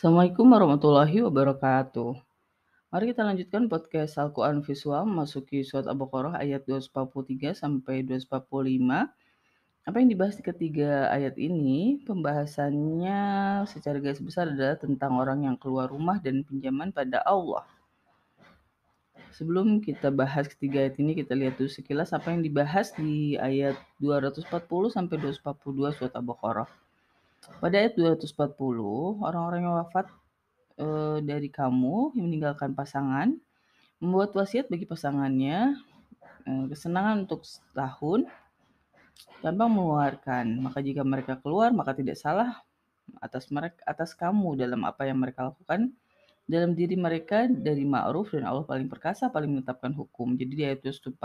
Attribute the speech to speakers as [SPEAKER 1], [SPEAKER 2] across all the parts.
[SPEAKER 1] Assalamualaikum warahmatullahi wabarakatuh. Mari kita lanjutkan podcast Al-Quran Visual memasuki surat Al-Baqarah ayat 243 sampai 245. Apa yang dibahas di ketiga ayat ini, pembahasannya secara garis besar adalah tentang orang yang keluar rumah dan pinjaman pada Allah. Sebelum kita bahas ketiga ayat ini, kita lihat dulu sekilas apa yang dibahas di ayat 240 sampai 242 surat Al-Baqarah. Pada ayat 240, orang-orang yang wafat e, dari kamu yang meninggalkan pasangan membuat wasiat bagi pasangannya e, kesenangan untuk setahun tanpa mengeluarkan. Maka jika mereka keluar, maka tidak salah atas mereka atas kamu dalam apa yang mereka lakukan dalam diri mereka dari ma'ruf dan Allah paling perkasa paling menetapkan hukum. Jadi di ayat 240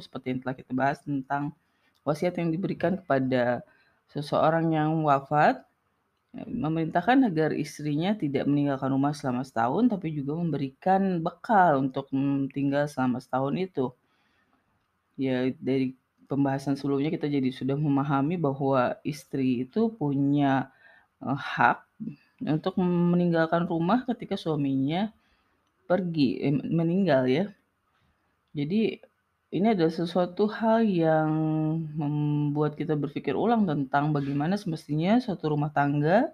[SPEAKER 1] seperti yang telah kita bahas tentang wasiat yang diberikan kepada seseorang yang wafat memerintahkan agar istrinya tidak meninggalkan rumah selama setahun tapi juga memberikan bekal untuk tinggal selama setahun itu. Ya dari pembahasan sebelumnya kita jadi sudah memahami bahwa istri itu punya uh, hak untuk meninggalkan rumah ketika suaminya pergi eh, meninggal ya. Jadi ini adalah sesuatu hal yang membuat kita berpikir ulang tentang bagaimana semestinya suatu rumah tangga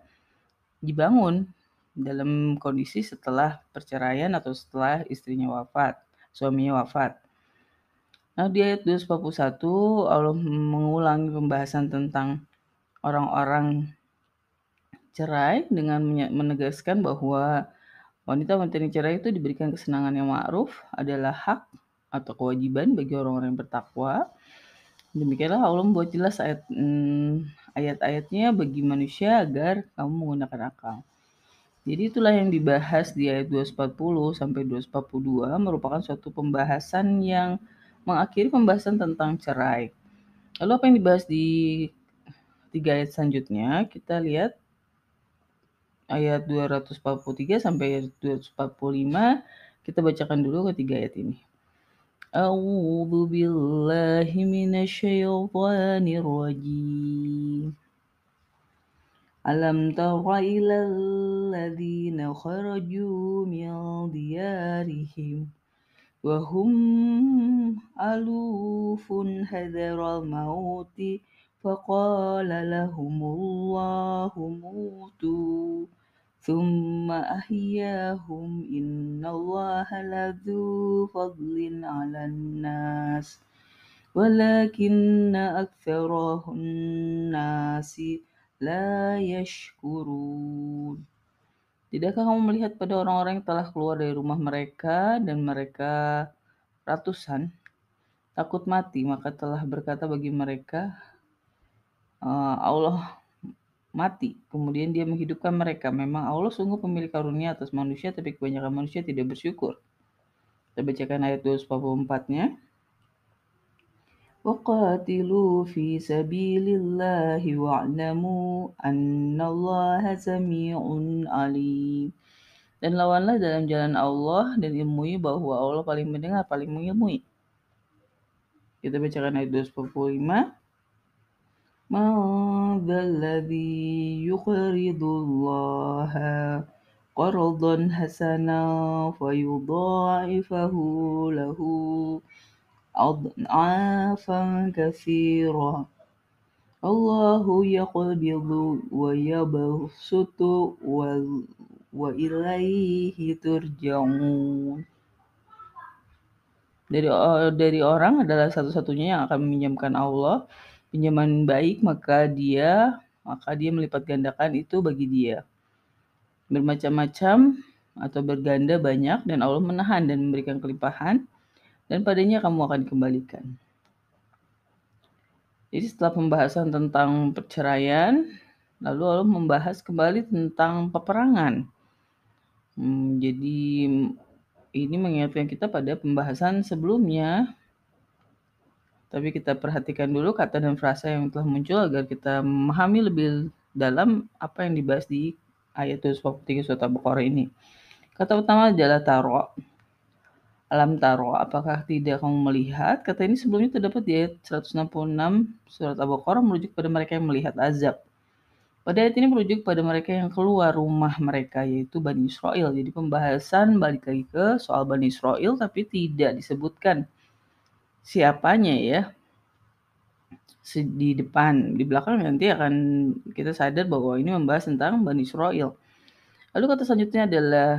[SPEAKER 1] dibangun dalam kondisi setelah perceraian atau setelah istrinya wafat, suaminya wafat. Nah, di ayat 241 Allah mengulangi pembahasan tentang orang-orang cerai dengan menegaskan bahwa wanita-wanita yang cerai itu diberikan kesenangan yang ma'ruf adalah hak atau kewajiban bagi orang-orang yang bertakwa. Demikianlah Allah membuat jelas ayat hmm, ayat-ayatnya bagi manusia agar kamu menggunakan akal. Jadi itulah yang dibahas di ayat 240 sampai 242 merupakan suatu pembahasan yang mengakhiri pembahasan tentang cerai. Lalu apa yang dibahas di tiga ayat selanjutnya? Kita lihat ayat 243 sampai ayat 245. Kita bacakan dulu ketiga ayat ini. أعوذ بالله من الشيطان الرجيم. ألم تر إلى الذين خرجوا من ديارهم وهم ألوف حذر الموت فقال لهم الله موتوا ثم أحياهم إن الله لذو فضل على الناس ولكن أكثر الناس la yashkurun. Tidakkah kamu melihat pada orang-orang yang telah keluar dari rumah mereka dan mereka ratusan takut mati maka telah berkata bagi mereka eh, Allah mati, kemudian dia menghidupkan mereka. Memang Allah sungguh pemilik karunia atas manusia, tapi kebanyakan manusia tidak bersyukur. Kita bacakan ayat 244-nya. وَقَاتِلُوا فِي سَبِيلِ اللَّهِ وَاعْلَمُوا أَنَّ اللَّهَ سَمِيعٌ عَلِيمٌ Dan lawanlah dalam jalan Allah dan ilmui bahwa Allah paling mendengar, paling mengilmui. Kita bacakan ayat 245. من ذا الذي يقرض الله قرضا حسنا فيضاعفه له أضعافا كثيرة الله يقبض ويبسط وإليه ترجعون dari dari orang adalah satu-satunya yang akan meminjamkan Allah pinjaman baik maka dia maka dia melipat gandakan itu bagi dia. Bermacam-macam atau berganda banyak dan Allah menahan dan memberikan kelimpahan dan padanya kamu akan dikembalikan. Jadi setelah pembahasan tentang perceraian, lalu Allah membahas kembali tentang peperangan. Hmm, jadi ini mengingatkan kita pada pembahasan sebelumnya tapi kita perhatikan dulu kata dan frasa yang telah muncul agar kita memahami lebih dalam apa yang dibahas di ayat 243 surat Al-Baqarah ini. Kata pertama adalah taro. Alam taro, apakah tidak kamu melihat? Kata ini sebelumnya terdapat di ayat 166 surat Al-Baqarah merujuk pada mereka yang melihat azab. Pada ayat ini merujuk pada mereka yang keluar rumah mereka yaitu Bani Israel. Jadi pembahasan balik lagi ke soal Bani Israel tapi tidak disebutkan siapanya ya di depan. Di belakang nanti akan kita sadar bahwa ini membahas tentang Bani Israel. Lalu kata selanjutnya adalah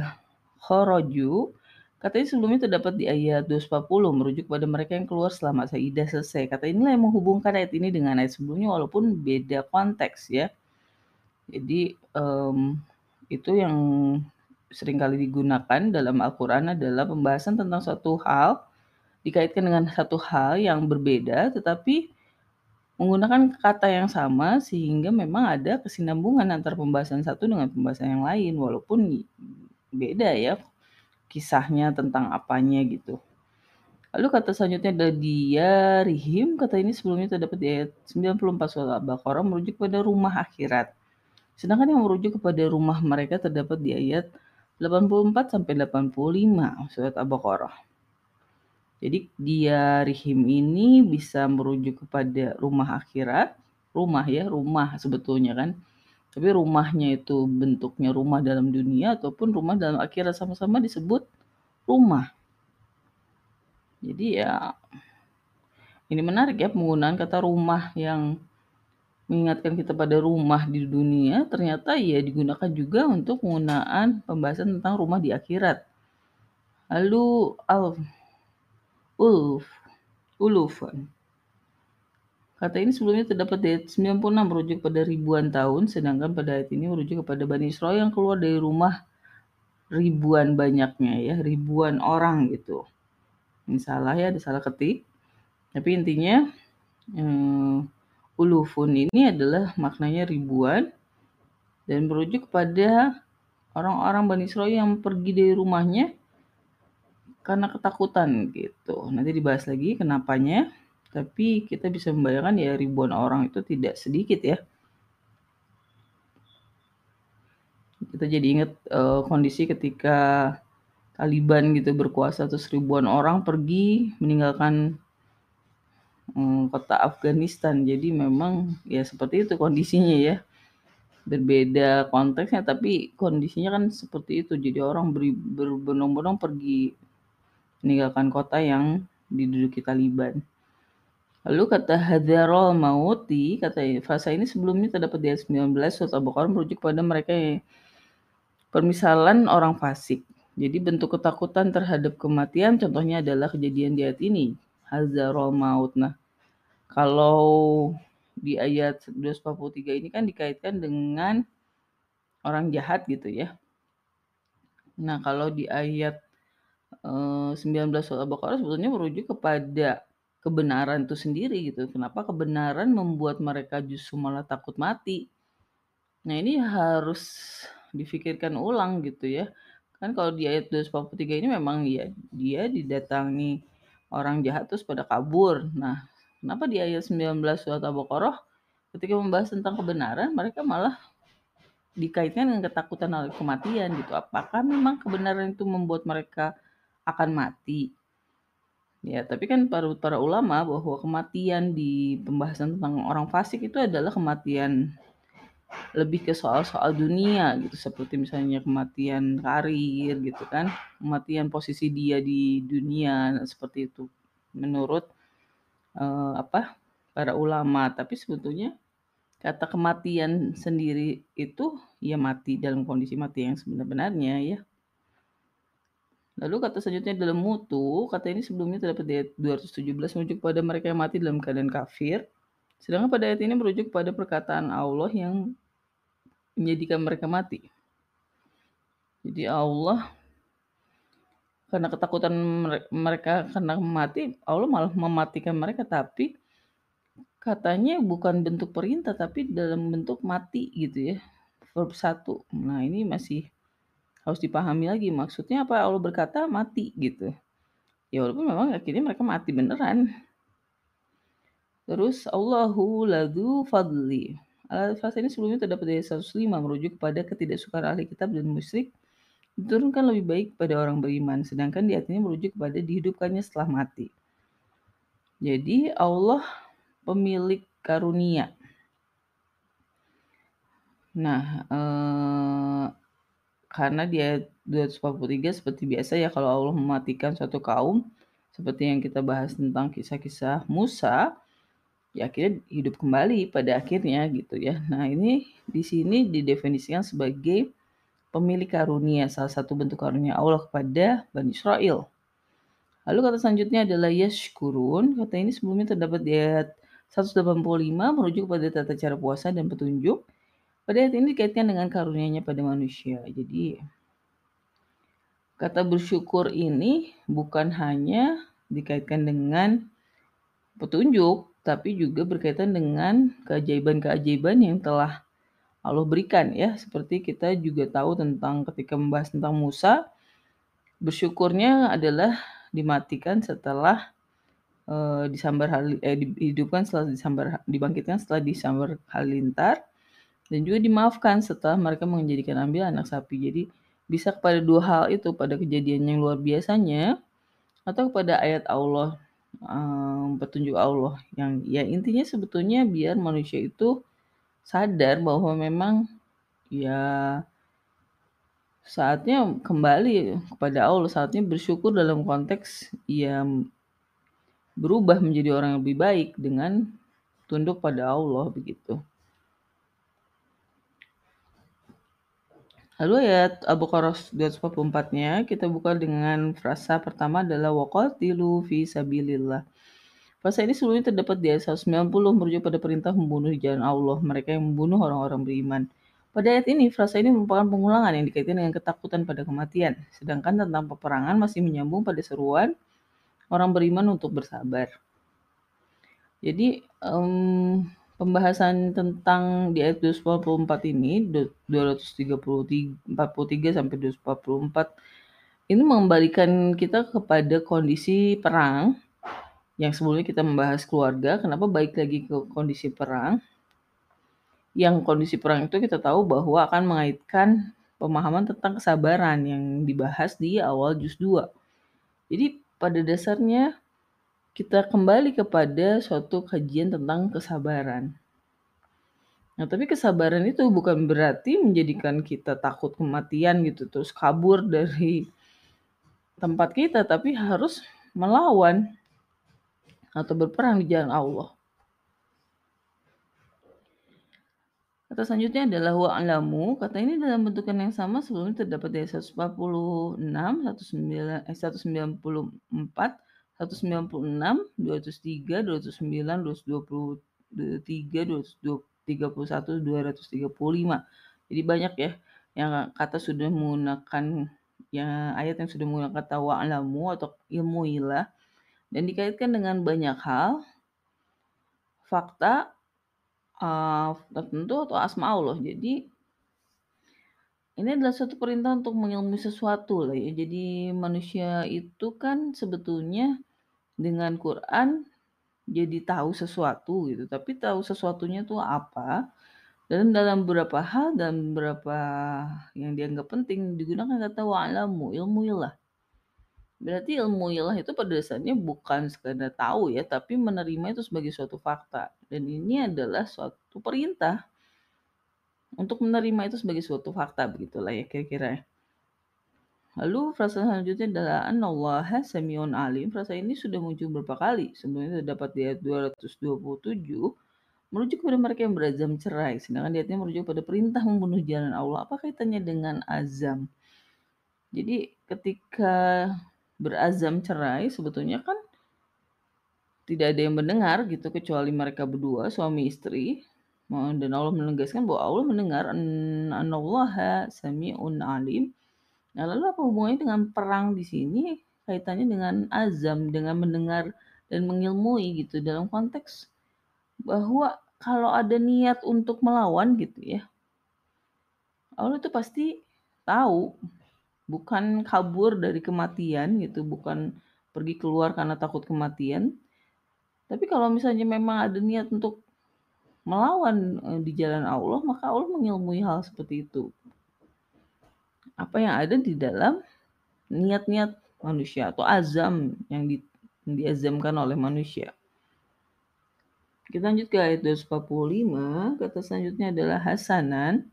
[SPEAKER 1] khoroju. Kata ini sebelumnya terdapat di ayat 240 merujuk pada mereka yang keluar selama Saidah selesai. Kata inilah yang menghubungkan ayat ini dengan ayat sebelumnya walaupun beda konteks ya. Jadi um, itu yang sering kali digunakan dalam Al-Quran adalah pembahasan tentang suatu hal dikaitkan dengan satu hal yang berbeda tetapi menggunakan kata yang sama sehingga memang ada kesinambungan antara pembahasan satu dengan pembahasan yang lain walaupun beda ya kisahnya tentang apanya gitu. Lalu kata selanjutnya adalah dia rihim. Kata ini sebelumnya terdapat di ayat 94 surat Al-Baqarah merujuk pada rumah akhirat. Sedangkan yang merujuk kepada rumah mereka terdapat di ayat 84 sampai 85 surat Al-Baqarah. Jadi dia rihim ini bisa merujuk kepada rumah akhirat, rumah ya, rumah sebetulnya kan. Tapi rumahnya itu bentuknya rumah dalam dunia ataupun rumah dalam akhirat sama-sama disebut rumah. Jadi ya ini menarik ya penggunaan kata rumah yang mengingatkan kita pada rumah di dunia, ternyata ya digunakan juga untuk penggunaan pembahasan tentang rumah di akhirat. Lalu al uluf ulufan. Kata ini sebelumnya terdapat di ayat 96 merujuk pada ribuan tahun, sedangkan pada ayat ini merujuk kepada Bani Israel yang keluar dari rumah ribuan banyaknya ya, ribuan orang gitu. Ini salah ya, ada salah ketik. Tapi intinya eh, ulufun ini adalah maknanya ribuan dan merujuk kepada orang-orang Bani Israel yang pergi dari rumahnya karena ketakutan gitu. Nanti dibahas lagi kenapanya. Tapi kita bisa membayangkan ya ribuan orang itu tidak sedikit ya. Kita jadi ingat uh, kondisi ketika Taliban gitu berkuasa terus ribuan orang pergi meninggalkan Hmm, kota Afghanistan. Jadi memang ya seperti itu kondisinya ya. Berbeda konteksnya tapi kondisinya kan seperti itu. Jadi orang berbondong-bondong pergi meninggalkan kota yang diduduki Taliban. Lalu kata hadarul mauti, kata frasa ini sebelumnya terdapat di ayat 19 surat Al-Baqarah merujuk pada mereka yang permisalan orang fasik. Jadi bentuk ketakutan terhadap kematian contohnya adalah kejadian di ayat ini hazarul maut. Nah, kalau di ayat 243 ini kan dikaitkan dengan orang jahat gitu ya. Nah, kalau di ayat eh, 19 surah Al-Baqarah sebetulnya merujuk kepada kebenaran itu sendiri gitu. Kenapa kebenaran membuat mereka justru malah takut mati? Nah, ini harus difikirkan ulang gitu ya. Kan kalau di ayat 243 ini memang ya dia didatangi orang jahat terus pada kabur. Nah, kenapa di ayat 19 surat Al-Baqarah ketika membahas tentang kebenaran mereka malah dikaitkan dengan ketakutan oleh kematian gitu. Apakah memang kebenaran itu membuat mereka akan mati? Ya, tapi kan para para ulama bahwa kematian di pembahasan tentang orang fasik itu adalah kematian lebih ke soal-soal dunia gitu. Seperti misalnya kematian karir gitu kan. Kematian posisi dia di dunia seperti itu. Menurut uh, apa para ulama. Tapi sebetulnya kata kematian sendiri itu ya mati. Dalam kondisi mati yang sebenarnya ya Lalu kata selanjutnya dalam mutu, kata ini sebelumnya terdapat di ayat 217 merujuk pada mereka yang mati dalam keadaan kafir. Sedangkan pada ayat ini merujuk pada perkataan Allah yang menjadikan mereka mati. Jadi Allah karena ketakutan mereka karena mati, Allah malah mematikan mereka tapi katanya bukan bentuk perintah tapi dalam bentuk mati gitu ya. Verb satu. Nah, ini masih harus dipahami lagi maksudnya apa Allah berkata mati gitu. Ya walaupun memang akhirnya mereka mati beneran. Terus Allahu ladu fadli. Al-Fasa ini sebelumnya terdapat dari 105 merujuk kepada ketidaksukaan ahli kitab dan musyrik diturunkan lebih baik pada orang beriman, sedangkan di ini merujuk kepada dihidupkannya setelah mati. Jadi Allah pemilik karunia. Nah, eh, karena di ayat 243 seperti biasa ya kalau Allah mematikan suatu kaum seperti yang kita bahas tentang kisah-kisah Musa ya akhirnya hidup kembali pada akhirnya gitu ya. Nah, ini di sini didefinisikan sebagai pemilik karunia, salah satu bentuk karunia Allah kepada Bani Israel. Lalu kata selanjutnya adalah yashkurun. Kata ini sebelumnya terdapat di ayat 185 merujuk kepada tata cara puasa dan petunjuk. Pada ayat ini dikaitkan dengan karunianya pada manusia. Jadi kata bersyukur ini bukan hanya dikaitkan dengan petunjuk, tapi juga berkaitan dengan keajaiban-keajaiban yang telah Allah berikan ya. Seperti kita juga tahu tentang ketika membahas tentang Musa, bersyukurnya adalah dimatikan setelah uh, disambar hal eh, dihidupkan setelah disambar dibangkitkan setelah disambar halilintar dan juga dimaafkan setelah mereka menjadikan ambil anak sapi. Jadi bisa kepada dua hal itu pada kejadian yang luar biasanya atau kepada ayat Allah um, petunjuk Allah yang ya intinya sebetulnya biar manusia itu sadar bahwa memang ya saatnya kembali kepada Allah, saatnya bersyukur dalam konteks ya berubah menjadi orang yang lebih baik dengan tunduk pada Allah begitu. Lalu ayat Al-Baqarah 244-nya kita buka dengan frasa pertama adalah waqatilu fi sabilillah. Frasa ini sebelumnya terdapat di ayat 190 merujuk pada perintah membunuh di jalan Allah, mereka yang membunuh orang-orang beriman. Pada ayat ini, frasa ini merupakan pengulangan yang dikaitkan dengan ketakutan pada kematian, sedangkan tentang peperangan masih menyambung pada seruan orang beriman untuk bersabar. Jadi, um, pembahasan tentang di ayat 244 ini 243 sampai 244 ini mengembalikan kita kepada kondisi perang yang sebelumnya kita membahas keluarga, kenapa baik lagi ke kondisi perang? Yang kondisi perang itu kita tahu bahwa akan mengaitkan pemahaman tentang kesabaran yang dibahas di awal juz 2. Jadi pada dasarnya kita kembali kepada suatu kajian tentang kesabaran. Nah, tapi kesabaran itu bukan berarti menjadikan kita takut kematian gitu, terus kabur dari tempat kita, tapi harus melawan atau berperang di jalan Allah. Kata selanjutnya adalah wa'alamu. Kata ini dalam bentukan yang sama sebelumnya terdapat dari 146, 19, eh, 194, 196, 203, 209, 223, 231, 235. Jadi banyak ya yang kata sudah menggunakan yang ayat yang sudah menggunakan kata wa'alamu atau ilmu ilah dan dikaitkan dengan banyak hal fakta uh, tertentu atau asma Allah. Jadi ini adalah suatu perintah untuk mengilmui sesuatu lah ya. Jadi manusia itu kan sebetulnya dengan Quran jadi tahu sesuatu gitu, tapi tahu sesuatunya itu apa, dan dalam beberapa hal dan beberapa yang dianggap penting digunakan kata wa'lamu, ilmuilah. Berarti ilmu ilah itu pada dasarnya bukan sekadar tahu ya, tapi menerima itu sebagai suatu fakta. Dan ini adalah suatu perintah untuk menerima itu sebagai suatu fakta begitulah ya kira-kira. Lalu frasa selanjutnya adalah anallaha samiun alim. Frasa ini sudah muncul beberapa kali. Sebelumnya terdapat di ayat 227 merujuk kepada mereka yang berazam cerai. Sedangkan di ayatnya merujuk pada perintah membunuh jalan Allah. Apa kaitannya dengan azam? Jadi ketika berazam cerai sebetulnya kan tidak ada yang mendengar gitu kecuali mereka berdua suami istri dan Allah menegaskan bahwa Allah mendengar anallaha sami'un alim Nah, lalu apa hubungannya dengan perang di sini? Kaitannya dengan azam, dengan mendengar dan mengilmui gitu dalam konteks bahwa kalau ada niat untuk melawan gitu ya. Allah itu pasti tahu bukan kabur dari kematian gitu, bukan pergi keluar karena takut kematian. Tapi kalau misalnya memang ada niat untuk melawan eh, di jalan Allah, maka Allah mengilmui hal seperti itu apa yang ada di dalam niat-niat manusia atau azam yang, di, diazamkan oleh manusia. Kita lanjut ke ayat 245, kata selanjutnya adalah hasanan.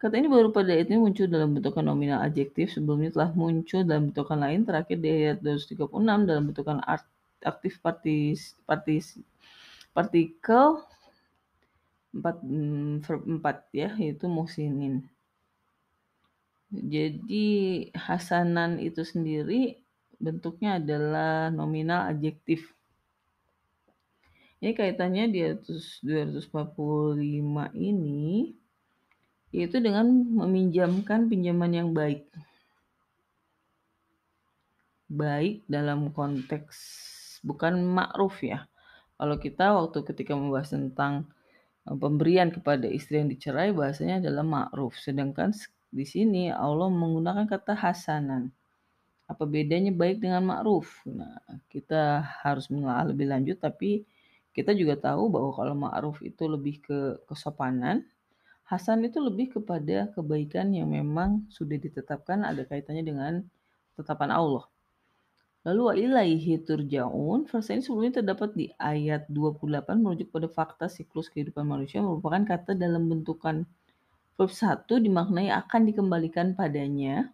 [SPEAKER 1] Kata ini baru pada ayat ini muncul dalam bentukan nominal adjektif, sebelumnya telah muncul dalam bentukan lain, terakhir di ayat 236 dalam bentukan art, aktif partis, partis, partikel 4, mm, verb 4 ya, yaitu muhsinin. Jadi hasanan itu sendiri bentuknya adalah nominal adjektif. Ini kaitannya di atas 245 ini yaitu dengan meminjamkan pinjaman yang baik. Baik dalam konteks bukan ma'ruf ya. Kalau kita waktu ketika membahas tentang eh, pemberian kepada istri yang dicerai bahasanya adalah ma'ruf. Sedangkan di sini Allah menggunakan kata hasanan. Apa bedanya baik dengan ma'ruf? Nah, kita harus menelaah lebih lanjut tapi kita juga tahu bahwa kalau ma'ruf itu lebih ke kesopanan, Hasan itu lebih kepada kebaikan yang memang sudah ditetapkan ada kaitannya dengan tetapan Allah. Lalu wa ilaihi turja'un, verse ini sebelumnya terdapat di ayat 28 merujuk pada fakta siklus kehidupan manusia merupakan kata dalam bentukan verb 1 dimaknai akan dikembalikan padanya.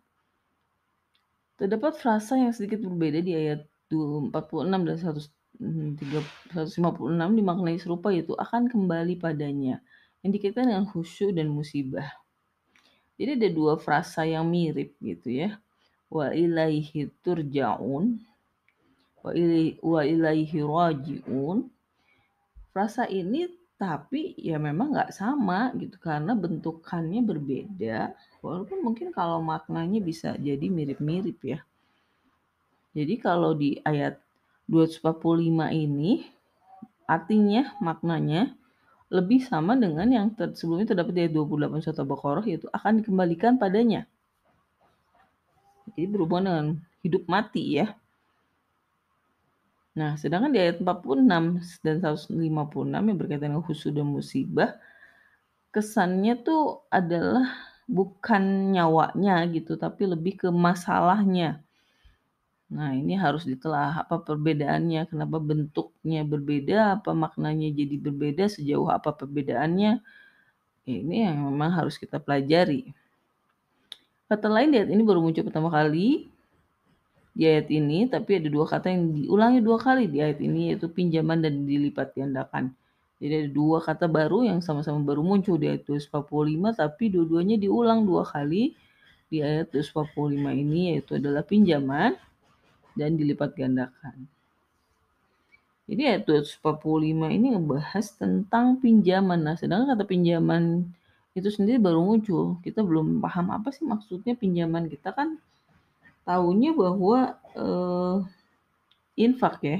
[SPEAKER 1] Terdapat frasa yang sedikit berbeda di ayat 46 dan 156 dimaknai serupa yaitu akan kembali padanya yang dikaitkan dengan khusyuk dan musibah. Jadi ada dua frasa yang mirip gitu ya. Wa ilaihi turja'un wa ilaihi raji'un. Frasa ini tapi ya memang nggak sama gitu karena bentukannya berbeda walaupun mungkin kalau maknanya bisa jadi mirip-mirip ya jadi kalau di ayat 245 ini artinya maknanya lebih sama dengan yang ter sebelumnya terdapat di ayat 28 surat Al-Baqarah yaitu akan dikembalikan padanya. Jadi berhubungan dengan hidup mati ya. Nah, sedangkan di ayat 46 dan 156 yang berkaitan dengan khusus dan musibah, kesannya tuh adalah bukan nyawanya gitu, tapi lebih ke masalahnya. Nah, ini harus ditelah apa perbedaannya, kenapa bentuknya berbeda, apa maknanya jadi berbeda, sejauh apa perbedaannya. Ini yang memang harus kita pelajari. Kata lain di ayat ini baru muncul pertama kali di ayat ini, tapi ada dua kata yang diulangi dua kali di ayat ini yaitu pinjaman dan dilipat gandakan. Jadi ada dua kata baru yang sama-sama baru muncul di ayat 245 tapi dua-duanya diulang dua kali di ayat 245 ini yaitu adalah pinjaman dan dilipat gandakan. Jadi ayat 245 ini ngebahas tentang pinjaman. Nah, sedangkan kata pinjaman itu sendiri baru muncul. Kita belum paham apa sih maksudnya pinjaman. Kita kan tahunya bahwa uh, infak ya.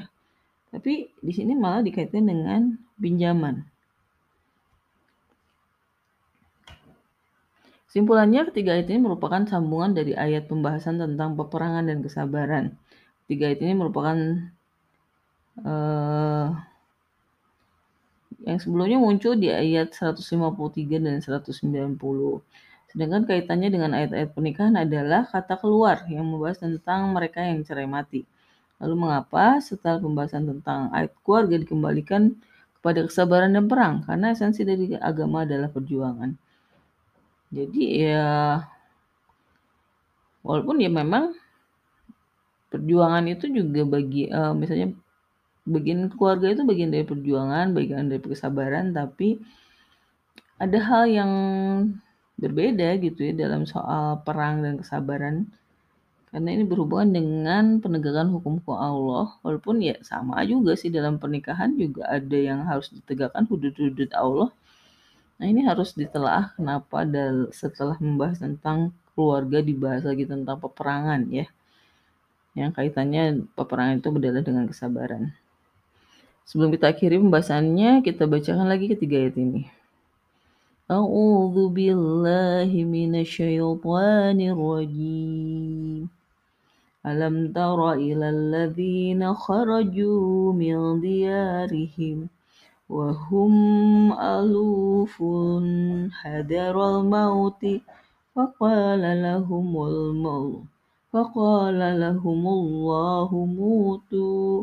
[SPEAKER 1] Tapi di sini malah dikaitkan dengan pinjaman. Simpulannya ketiga ayat ini merupakan sambungan dari ayat pembahasan tentang peperangan dan kesabaran. Tiga ayat ini merupakan uh, yang sebelumnya muncul di ayat 153 dan 190. Sedangkan kaitannya dengan ayat-ayat pernikahan adalah kata keluar yang membahas tentang mereka yang cerai mati. Lalu mengapa setelah pembahasan tentang ayat keluarga dikembalikan kepada kesabaran dan perang? Karena esensi dari agama adalah perjuangan. Jadi ya walaupun ya memang perjuangan itu juga bagi uh, misalnya bagian keluarga itu bagian dari perjuangan, bagian dari kesabaran, tapi ada hal yang berbeda gitu ya dalam soal perang dan kesabaran. Karena ini berhubungan dengan penegakan hukum Allah, walaupun ya sama juga sih dalam pernikahan juga ada yang harus ditegakkan hudud-hudud Allah. Nah ini harus ditelaah kenapa setelah membahas tentang keluarga dibahas lagi tentang peperangan ya yang kaitannya peperangan itu berdalah dengan kesabaran. Sebelum kita akhiri pembahasannya, kita bacakan lagi ketiga ayat ini. أعوذ بالله من الشيطان الرجيم. ألم تر إلى الذين خرجوا من ديارهم وهم ألوف حذر الموت؟ فقال لهم الموت فقال لهم الله موتوا.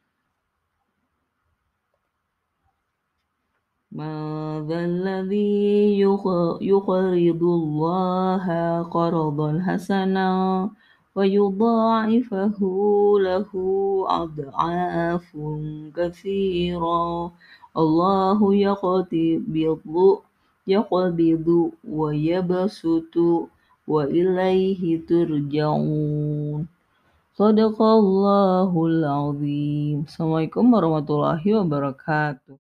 [SPEAKER 1] ma. Assalamualaikum warahmatullahi wabarakatuh.